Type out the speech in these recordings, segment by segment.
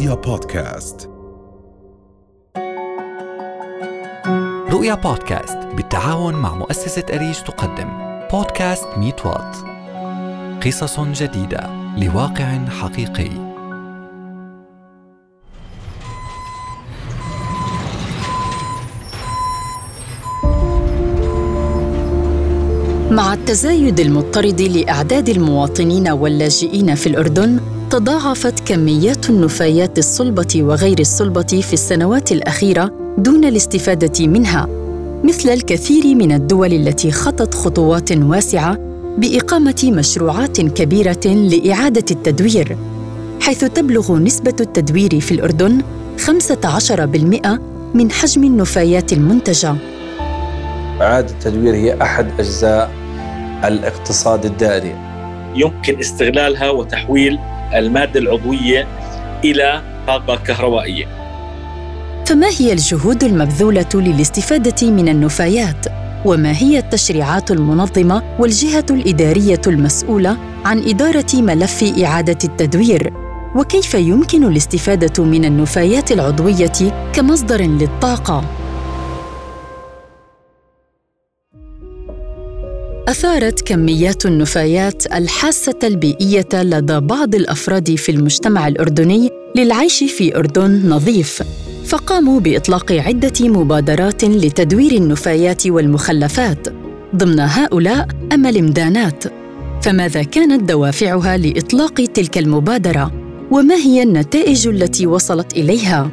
رؤيا بودكاست. رؤيا بودكاست بالتعاون مع مؤسسة أريج تقدم. بودكاست ميت وات. قصص جديدة لواقع حقيقي. مع التزايد المضطرد لإعداد المواطنين واللاجئين في الأردن تضاعفت كميات النفايات الصلبة وغير الصلبة في السنوات الأخيرة دون الاستفادة منها مثل الكثير من الدول التي خطت خطوات واسعة بإقامة مشروعات كبيرة لإعادة التدوير حيث تبلغ نسبة التدوير في الأردن 15% من حجم النفايات المنتجة. إعادة التدوير هي أحد أجزاء الاقتصاد الدائري. يمكن استغلالها وتحويل المادة العضوية إلى طاقة كهربائية. فما هي الجهود المبذولة للاستفادة من النفايات؟ وما هي التشريعات المنظمة والجهة الإدارية المسؤولة عن إدارة ملف إعادة التدوير؟ وكيف يمكن الاستفادة من النفايات العضوية كمصدر للطاقة؟ أثارت كميات النفايات الحاسة البيئية لدى بعض الأفراد في المجتمع الأردني للعيش في أردن نظيف. فقاموا بإطلاق عدة مبادرات لتدوير النفايات والمخلفات ضمن هؤلاء امل مدانات فماذا كانت دوافعها لإطلاق تلك المبادرة؟ وما هي النتائج التي وصلت إليها؟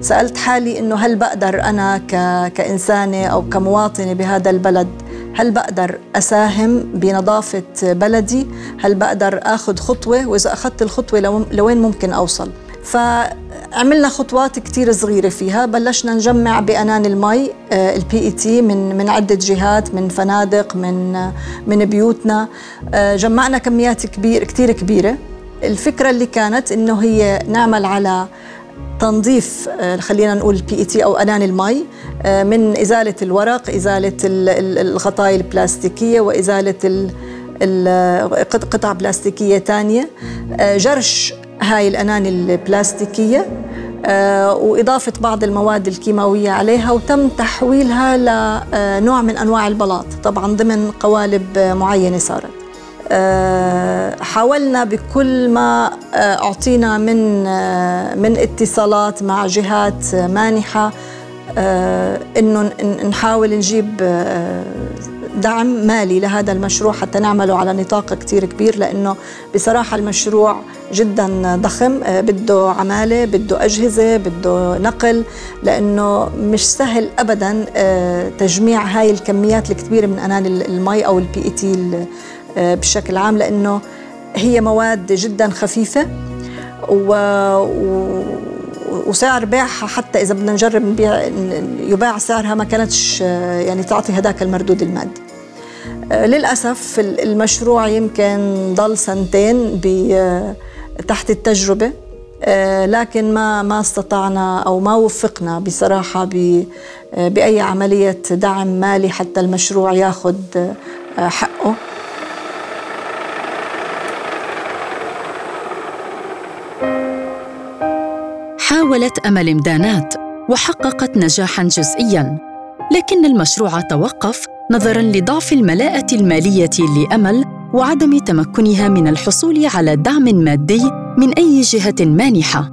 سألت حالي إنه هل بقدر أنا ك... كإنسانة أو كمواطنة بهذا البلد هل بقدر أساهم بنظافة بلدي؟ هل بقدر أخذ خطوة؟ وإذا أخذت الخطوة لو... لوين ممكن أوصل؟ فعملنا خطوات كتير صغيرة فيها بلشنا نجمع بأنان المي ال PET من من عدة جهات من فنادق من من بيوتنا آه، جمعنا كميات كبير كتير كبيرة الفكرة اللي كانت إنه هي نعمل على تنظيف آه، خلينا نقول ال PET أو أنان المي آه، من إزالة الورق إزالة ال- ال- الغطايا البلاستيكية وإزالة ال- ال- قط- قطع بلاستيكية ثانية جرش هاي الأنان البلاستيكية آه، وإضافة بعض المواد الكيماوية عليها وتم تحويلها لنوع من أنواع البلاط طبعا ضمن قوالب آه، معينة صارت آه، حاولنا بكل ما آه، أعطينا من آه، من اتصالات مع جهات آه، مانحة آه، إنه نحاول نجيب آه، دعم مالي لهذا المشروع حتى نعمله على نطاق كتير كبير لأنه بصراحة المشروع جدا ضخم آه، بده عمالة بده أجهزة بده نقل لأنه مش سهل أبدا آه، تجميع هاي الكميات الكبيرة من أنان المي أو ال PET بشكل عام لأنه هي مواد جدا خفيفة و... و... وسعر بيعها حتى إذا بدنا نجرب نبيع يباع سعرها ما كانتش آه، يعني تعطي هذاك المردود المادي. آه، للأسف ال- المشروع يمكن ضل سنتين آه، تحت التجربة آه، لكن ما ما استطعنا أو ما وفقنا بصراحة ب- آه، بأي عملية دعم مالي حتى المشروع ياخذ آه، حقه. حاولت أمل مدانات وحققت نجاحا جزئيا. لكن المشروع توقف نظرا لضعف الملاءة المالية لأمل وعدم تمكنها من الحصول على دعم مادي من أي جهة مانحة.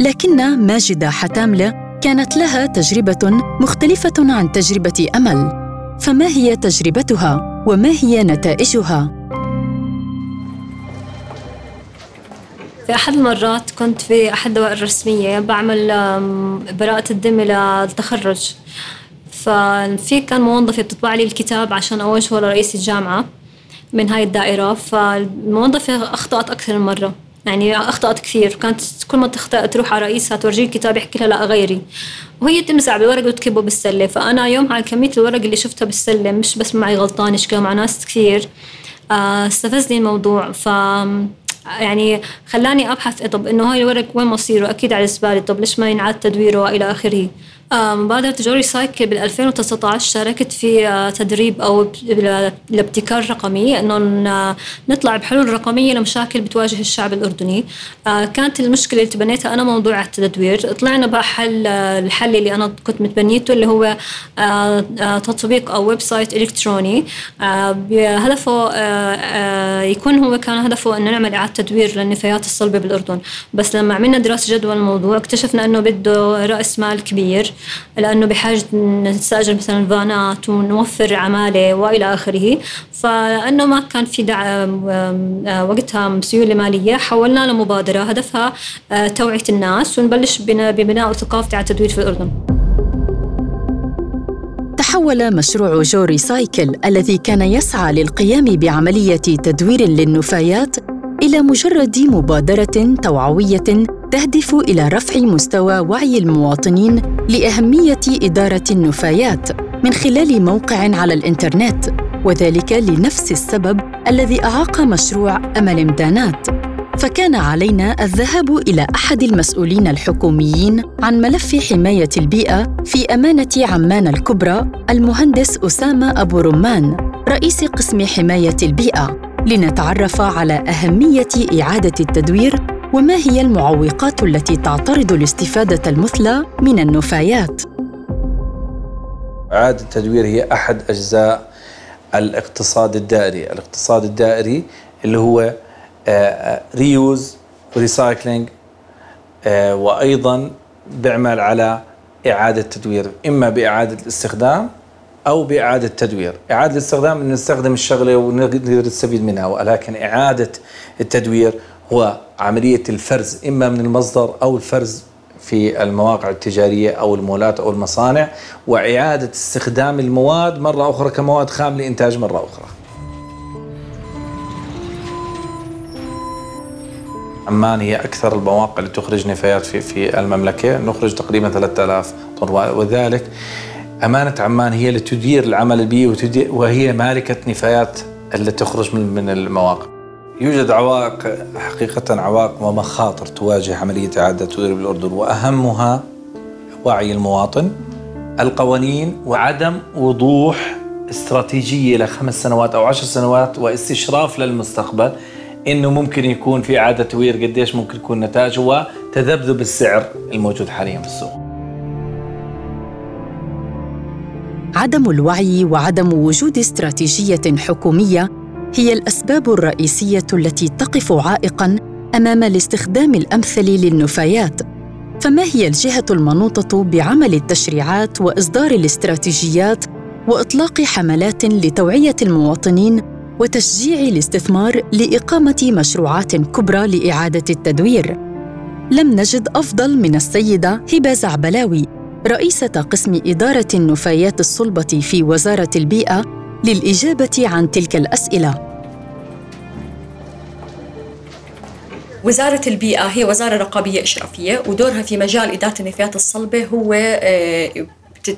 لكن ماجدة حتاملة كانت لها تجربة مختلفة عن تجربة أمل. فما هي تجربتها وما هي نتائجها؟ في أحد المرات كنت في أحد الدوائر الرسمية بعمل براءة الذمة للتخرج ففي كان موظفة بتطبع لي الكتاب عشان أوجهه لرئيس الجامعة من هاي الدائرة. فالموظفة أخطأت أكثر من مرة يعني أخطأت كثير. كانت كل ما تخطأ تروح على رئيسها تورجيه الكتاب يحكي لها لا غيري. وهي تمزع بالورق وتكبه بالسلة. فأنا يوم على كمية الورق اللي شفتها بالسلة مش بس معي غلطانة شكلها مع ناس كثير آه، استفزني الموضوع. ف يعني خلاني أبحث طب إنه هاي الورق وين مصيره؟ أكيد على الزباله طب ليش ما ينعاد تدويره إلى آخره؟ مبادرة جوري سايكل بال 2019 شاركت في آه، تدريب أو لابتكار رقمي إنه نطلع بحلول رقمية لمشاكل بتواجه الشعب الأردني. آه، كانت المشكلة اللي تبنيتها أنا موضوع التدوير. طلعنا بقى حل الحل اللي أنا كنت متبنيته اللي هو تطبيق أو website إلكتروني هدفه يكون هو كان هدفه إنه نعمل إعادة تدوير للنفايات الصلبة بالأردن. بس لما عملنا دراسة جدوى الموضوع اكتشفنا إنه بده رأس مال كبير. لأنه بحاجة نستأجر مثلا فانات ونوفر عمالة وإلى آخره. فلأنه ما كان في دعم وقتها سيولة مالية حولنا لمبادرة. هدفها آه، توعية الناس ونبلش ببناء ثقافة على التدوير في الأردن. تحول مشروع جو ريسايكل الذي كان يسعى للقيام بعملية تدوير للنفايات إلى مجرد مبادرة توعوية تهدف إلى رفع مستوى وعي المواطنين لأهمية إدارة النفايات من خلال موقع على الإنترنت وذلك لنفس السبب الذي أعاق مشروع أمل مدانات فكان علينا الذهاب إلى أحد المسؤولين الحكوميين عن ملف حماية البيئة في أمانة عمان الكبرى المهندس أسامة أبو رمان رئيس قسم حماية البيئة. لنتعرف على أهمية إعادة التدوير وما هي المعوقات التي تعترض الاستفاده المثلى من النفايات؟ إعادة التدوير هي أحد أجزاء الاقتصاد الدائري. الاقتصاد الدائري اللي هو reuse و recycling وأيضا بيعمل على إعادة تدوير إما بإعادة الاستخدام أو بإعادة تدوير إعادة الاستخدام نستخدم الشغلة ونقدر نستفيد منها ولكن إعادة التدوير هو عملية الفرز إما من المصدر أو الفرز في المواقع التجارية أو المولات أو المصانع وإعادة استخدام المواد مرة أخرى كمواد خام لإنتاج مرة أخرى. عمان هي أكثر المواقع اللي تخرج نفايات في في المملكة نخرج تقريبا 3000 طن وذلك أمانة عمان هي اللي تدير العمل البيئي وهي مالكة نفايات اللي تخرج من من المواقع. يوجد عوائق حقيقة عوائق ومخاطر تواجه عملية إعادة تدوير بالأردن وأهمها وعي المواطن القوانين وعدم وضوح استراتيجية لخمس سنوات أو عشر سنوات واستشراف للمستقبل إنه ممكن يكون في إعادة تدوير قديش ممكن يكون نتائجه وتذبذب السعر الموجود حاليا في السوق. عدم الوعي وعدم وجود استراتيجية حكومية هي الأسباب الرئيسية التي تقف عائقا أمام الاستخدام الأمثل للنفايات. فما هي الجهة المنوطة بعمل التشريعات وإصدار الاستراتيجيات وإطلاق حملات لتوعية المواطنين وتشجيع الاستثمار لإقامة مشروعات كبرى لإعادة التدوير؟ لم نجد أفضل من السيدة هبة زعبلاوي رئيسة قسم إدارة النفايات الصلبة في وزارة البيئة للإجابة عن تلك الأسئلة. وزارة البيئة هي وزارة رقابية إشرافية ودورها في مجال إدارة النفايات الصلبة هو آه،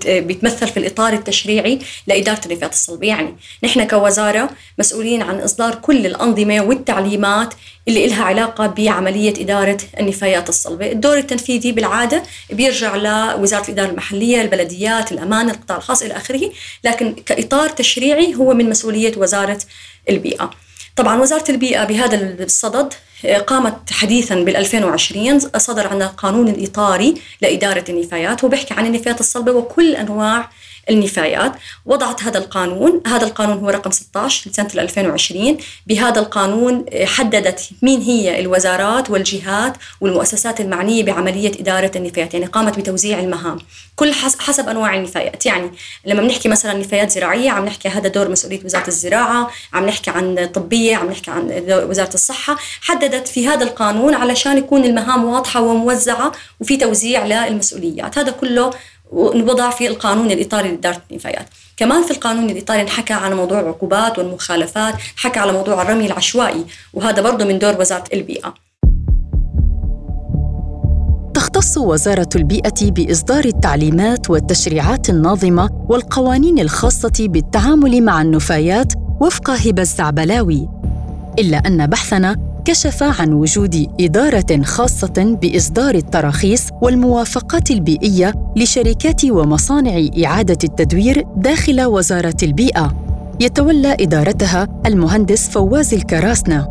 بيتمثل في الإطار التشريعي لإدارة النفايات الصلبة يعني نحن كوزارة مسؤولين عن إصدار كل الأنظمة والتعليمات اللي إلها علاقة بعملية إدارة النفايات الصلبة الدور التنفيذي بالعادة بيرجع لوزارة الإدارة المحلية البلديات الأمانة القطاع الخاص إلى آخره لكن كإطار تشريعي هو من مسؤولية وزارة البيئة. طبعا وزارة البيئة بهذا الصدد قامت حديثا بال 2020 صدر عنا القانون الإطاري لإدارة النفايات وبيحكي عن النفايات الصلبة وكل أنواع النفايات. وضعت هذا القانون هذا القانون هو رقم 16 لسنة 2020 بهذا القانون حددت مين هي الوزارات والجهات والمؤسسات المعنية بعملية إدارة النفايات يعني قامت بتوزيع المهام. كل حسب أنواع النفايات. يعني لما بنحكي مثلا نفايات زراعية عم نحكي هذا دور مسؤولية وزارة الزراعة عم نحكي عن طبية عم نحكي عن وزارة الصحة. حددت في هذا القانون علشان يكون المهام واضحة وموزعة وفي توزيع للمسؤوليات. هذا كله وضع في القانون الإطاري لإدارة النفايات. كمان في القانون الإيطالي انحكى على موضوع العقوبات والمخالفات حكى على موضوع الرمي العشوائي وهذا برضه من دور وزارة البيئة. تختص وزارة البيئة بإصدار التعليمات والتشريعات الناظمة والقوانين الخاصة بالتعامل مع النفايات وفق هبة الزعبلاوي. إلا أن بحثنا كشف عن وجود إدارة خاصة بإصدار التراخيص والموافقات البيئية لشركات ومصانع إعادة التدوير داخل وزارة البيئة. يتولى إدارتها المهندس فواز الكراسنة.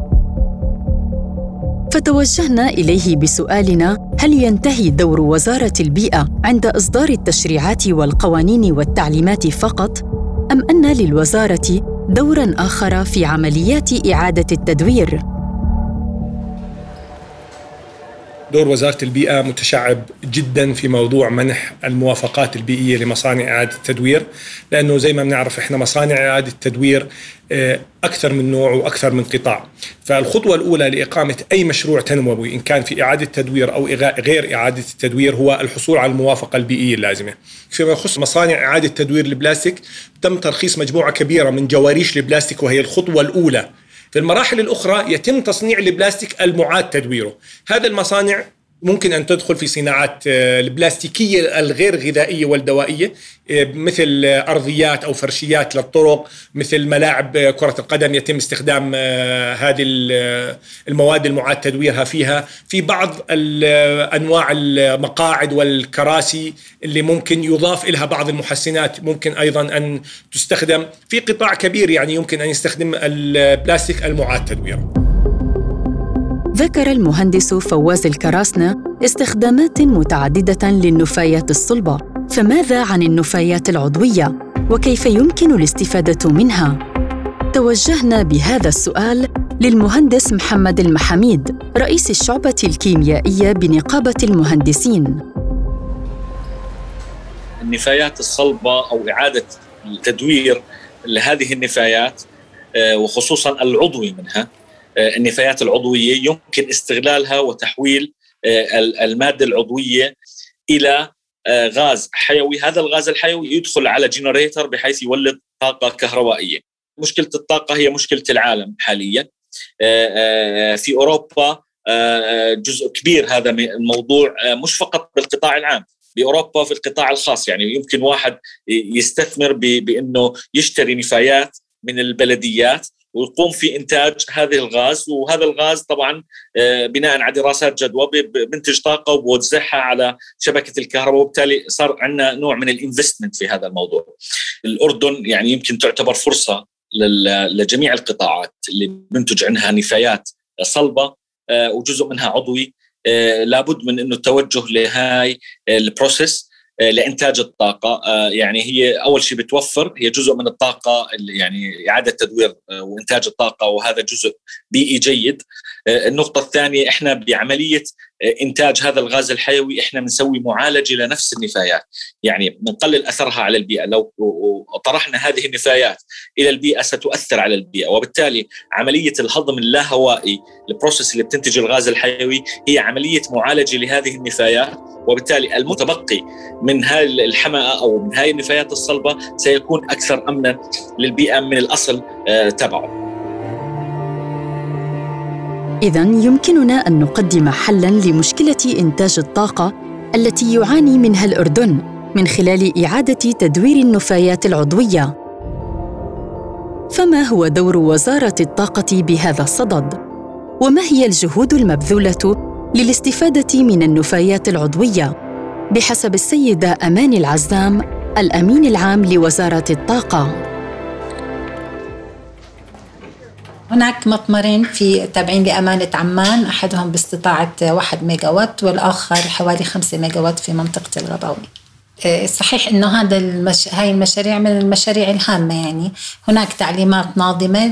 فتوجهنا إليه بسؤالنا هل ينتهي دور وزارة البيئة عند إصدار التشريعات والقوانين والتعليمات فقط؟ أم أن للوزارة دورا آخر في عمليات إعادة التدوير؟ دور وزارة البيئة متشعب جدا في موضوع منح الموافقات البيئية لمصانع إعادة التدوير لأنه زي ما بنعرف إحنا مصانع إعادة التدوير آه، أكثر من نوع وأكثر من قطاع. فالخطوة الأولى لإقامة أي مشروع تنموي إن كان في إعادة تدوير أو غير إعادة التدوير هو الحصول على الموافقة البيئية اللازمة. فيما يخص مصانع إعادة تدوير البلاستيك تم ترخيص مجموعة كبيرة من جواريش البلاستيك وهي الخطوة الأولى في المراحل الأخرى يتم تصنيع البلاستيك المعاد تدويره. هذا المصانع ممكن أن تدخل في صناعات آه، البلاستيكية الغير غذائية والدوائية آه، مثل أرضيات أو فرشيات للطرق مثل ملاعب آه، كرة القدم يتم استخدام هذه المواد المعاد تدويرها فيها. في بعض أنواع المقاعد والكراسي اللي ممكن يضاف لها بعض المحسنات ممكن أيضا أن تستخدم. في قطاع كبير يعني يمكن أن يستخدم البلاستيك المعاد تدويره. ذكر المهندس فواز الكراسنة استخدامات متعددة للنفايات الصلبة. فماذا عن النفايات العضوية؟ وكيف يمكن الاستفادة منها؟ توجهنا بهذا السؤال للمهندس محمد المحاميد رئيس الشعبة الكيميائية بنقابة المهندسين. النفايات الصلبة أو إعادة التدوير لهذه النفايات آه، وخصوصا العضوي منها النفايات العضوية يمكن استغلالها وتحويل آه، المادة العضوية إلى آه، غاز حيوي. هذا الغاز الحيوي يدخل على جنريتر بحيث يولد طاقة كهربائية. مشكلة الطاقة هي مشكلة العالم حاليا. في أوروبا جزء كبير هذا الموضوع مش فقط بالقطاع العام بأوروبا في القطاع الخاص. يعني يمكن واحد يستثمر بأنه يشتري نفايات من البلديات ويقوم في إنتاج هذه الغاز. وهذا الغاز طبعا آه، بناء على دراسات جدوى بنتج طاقة وبوزعها على شبكة الكهرباء. وبالتالي صار عندنا نوع من ال investment في هذا الموضوع. الأردن يعني يمكن تعتبر فرصة لجميع القطاعات اللي بنتج عنها نفايات صلبة آه، وجزء منها عضوي. آه، لابد من إنه التوجه لهاي ال process. لإنتاج الطاقة. آه، يعني هي أول شيء بتوفر هي جزء من الطاقة اللي يعني إعادة تدوير آه، وإنتاج الطاقة وهذا جزء بيئي جيد. النقطة الثانية إحنا بعملية إنتاج هذا الغاز الحيوي إحنا بنسوي معالجه لنفس النفايات. يعني بنقلل أثرها على البيئة. لو طرحنا هذه النفايات إلى البيئة ستؤثر على البيئة. وبالتالي عملية الهضم اللاهوائي ال process اللي بتنتج الغاز الحيوي هي عملية معالجة لهذه النفايات. وبالتالي المتبقي من هاي الحمأة أو من هاي النفايات الصلبة سيكون أكثر أمنا للبيئة من الأصل آه، تبعه. إذا يمكننا أن نقدم حلاً لمشكلة إنتاج الطاقة التي يعاني منها الأردن من خلال إعادة تدوير النفايات العضوية. فما هو دور وزارة الطاقة بهذا الصدد؟ وما هي الجهود المبذولة للاستفادة من النفايات العضوية؟ بحسب السيدة أمان العزام الأمين العام لوزارة الطاقة. هناك مطمرين في تابعين لأمانة عمان أحدهم باستطاعة واحد ميجا وات والآخر حوالي خمسة ميجا وات في منطقة الغباوي آه، صحيح إنه هذا المش... هاي المشاريع من المشاريع الهامة يعني. هناك تعليمات ناظمة.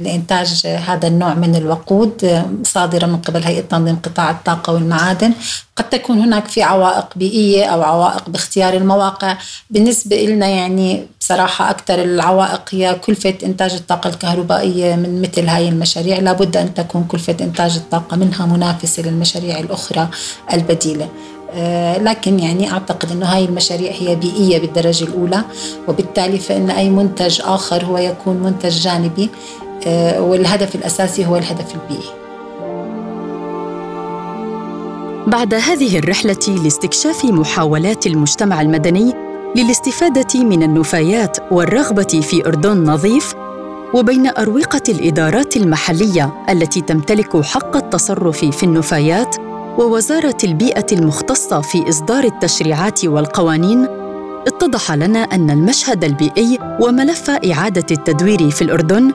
لإنتاج هذا النوع من الوقود آه، صادرة من قبل هيئة تنظيم قطاع الطاقة والمعادن. قد تكون هناك في عوائق بيئية أو عوائق باختيار المواقع. بالنسبة لنا يعني بصراحة أكثر العوائق هي كلفة إنتاج الطاقة الكهربائية من مثل هاي المشاريع. لابد أن تكون كلفة إنتاج الطاقة منها منافسة للمشاريع الأخرى البديلة. آه، لكن يعني أعتقد أنه هاي المشاريع هي بيئية بالدرجة الأولى وبالتالي فإن أي منتج آخر هو يكون منتج جانبي آه، والهدف الأساسي هو الهدف البيئي. بعد هذه الرحلة لاستكشاف محاولات المجتمع المدني للاستفادة من النفايات والرغبة في أردن نظيف وبين أروقة الإدارات المحلية التي تمتلك حق التصرف في النفايات ووزارة البيئة المختصة في إصدار التشريعات والقوانين اتضح لنا أن المشهد البيئي وملف إعادة التدوير في الأردن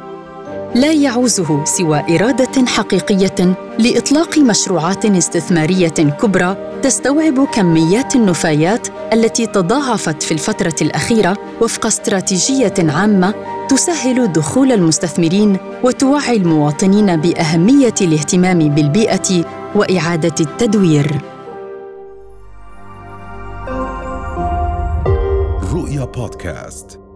لا يعوزه سوى إرادة حقيقية لإطلاق مشروعات استثمارية كبرى تستوعب كميات النفايات التي تضاعفت في الفترة الأخيرة وفق استراتيجية عامة تسهل دخول المستثمرين وتوعي المواطنين بأهمية الاهتمام بالبيئة وإعادة التدوير. رؤيا بودكاست.